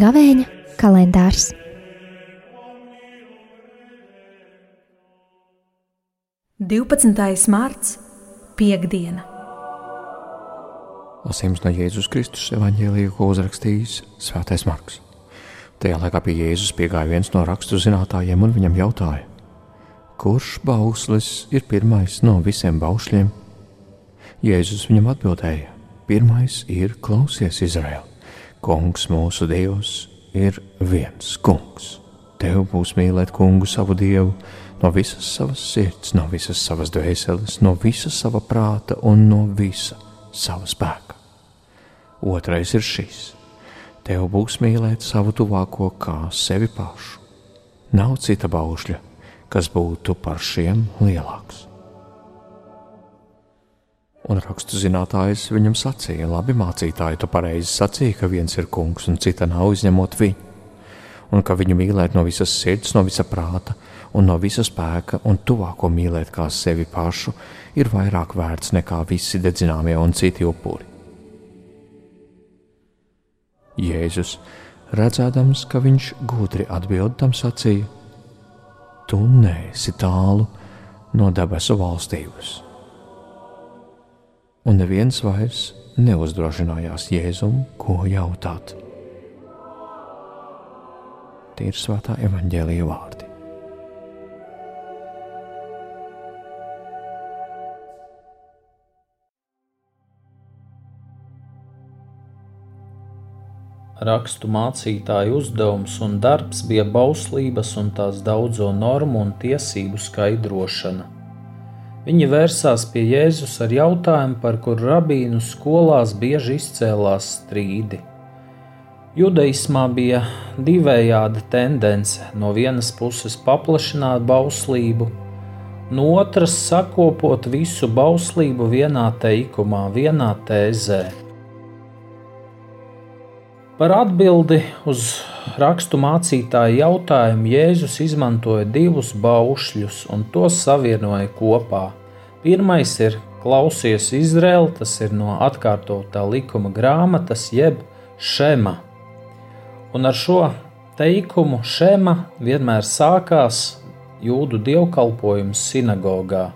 Gavēņa kalendārs. Divpadsmitais mārts, piekdiena. Lasījums no Jēzus Kristus evanģēlīja, ko uzrakstījis Svētais Marks. Tajā laikā pie Jēzus piegāja viens no rakstu zinātājiem un viņam jautāja, kurš bauslis ir pirmais no visiem baušļiem? Jēzus viņam atbildēja: Pirmais ir klausies, Izraēl! Kungs mūsu Dievs ir viens kungs. Tev būs mīlēt kungu savu dievu no visas savas sirds, no visas savas dvēseles, no visa sava prāta un no visa sava spēka. Otrais ir šis: Tev būs mīlēt savu tuvāko kā sevi pašu. Nav cita baušļa, kas būtu par šiem lielāks. Un rakstu zinātājs viņam sacīja, labi mācītāji, tu pareizi sacīji, ka viens ir kungs un cita nav izņemot viņu, un ka viņu mīlēt no visas sirds, no visa prāta un no visa spēka, un tuvāko mīlēt kā sevi pašu, ir vairāk vērts nekā visi dedzināmie un citi upuri. Jēzus, redzēdams, ka viņš gudri atbild tam sacīja: Tu neesi tālu no debesu valstības un neviens vairs neuzdrošinājās Jēzum, ko jautāt. Tie ir svētā evaņģēlīja vārdi. Rakstu mācītāju uzdevums un darbs bija bauslības un tās daudzo normu un tiesību skaidrošana Viņi vērsās pie Jēzus ar jautājumu, par kuru rabīnu skolās bieži izcēlās strīdi. Judaismā bija divējāda tendence - no vienas puses paplašināt bauslību, no otras sakopot visu bauslību vienā teikumā, vienā tēzē. Par atbildi uz rakstu mācītāju jautājumu Jēzus izmantoja divus baušļus un tos savienoja kopā. Pirmais ir klausies Izraēl, tas ir no atkārtotā likuma grāmatas, jeb šema. Un ar šo teikumu šema vienmēr sākās jūdu dievkalpojums sinagogā.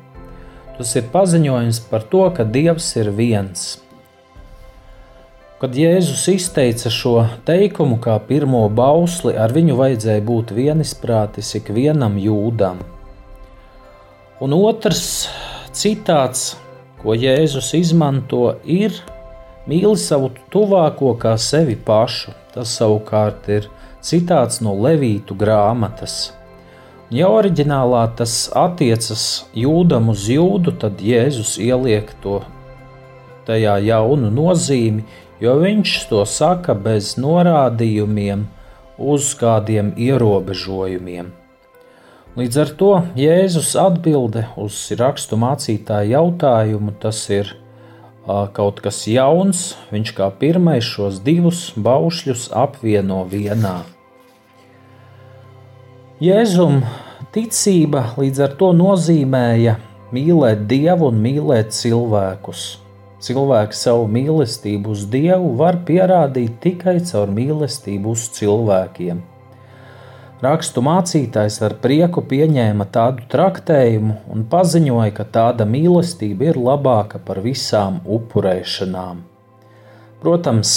Tas ir paziņojums par to, ka Dievs ir viens. Kad Jēzus izteica šo teikumu kā pirmo bausli, ar viņu vajadzēja būt vienisprātis ikvienam jūdam. Un otrs citāts, ko Jēzus izmanto, ir mīli savu tuvāko kā sevi pašu. Tas savukārt ir citāts no Levītu grāmatas. Ja oriģinālā tas attiecas jūdam uz jūdu, tad Jēzus ieliek to tajā jaunu nozīmi, jo viņš to saka bez norādījumiem uz kādiem ierobežojumiem. Līdz ar to Jēzus atbilde uz rakstu mācītāju jautājumu tas ir kaut kas jauns. Viņš kā pirmais šos divus baušļus apvieno vienā. Jēzum ticība līdz ar to nozīmēja mīlēt Dievu un mīlēt cilvēkus. Cilvēks savu mīlestību uz Dievu var pierādīt tikai caur mīlestību uz cilvēkiem. Rakstu mācītājs ar prieku pieņēma tādu traktējumu un paziņoja, ka tāda mīlestība ir labāka par visām upurēšanām. Protams,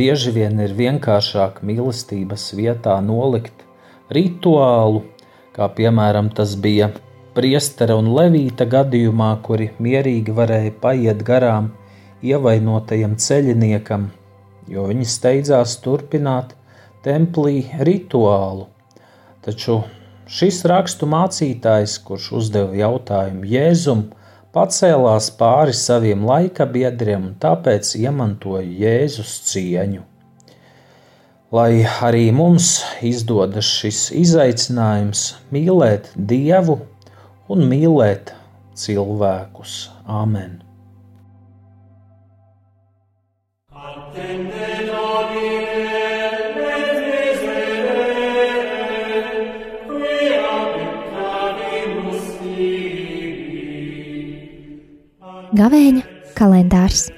bieži vien ir vienkāršāk mīlestības vietā nolikt rituālu, kā piemēram tas bija priestera un levīta gadījumā, kuri mierīgi varēja paiet garām ievainotajam ceļiniekam, jo viņi steidzās turpināt templī rituālu. Taču šis rakstu mācītājs, kurš uzdeva jautājumu Jēzum, pacēlās pāri saviem laika biedriem un tāpēc iemantoja Jēzus cieņu. Lai arī mums izdodas šis izaicinājums mīlēt Dievu un mīlēt cilvēkus. Āmen! Gavēņa kalendārs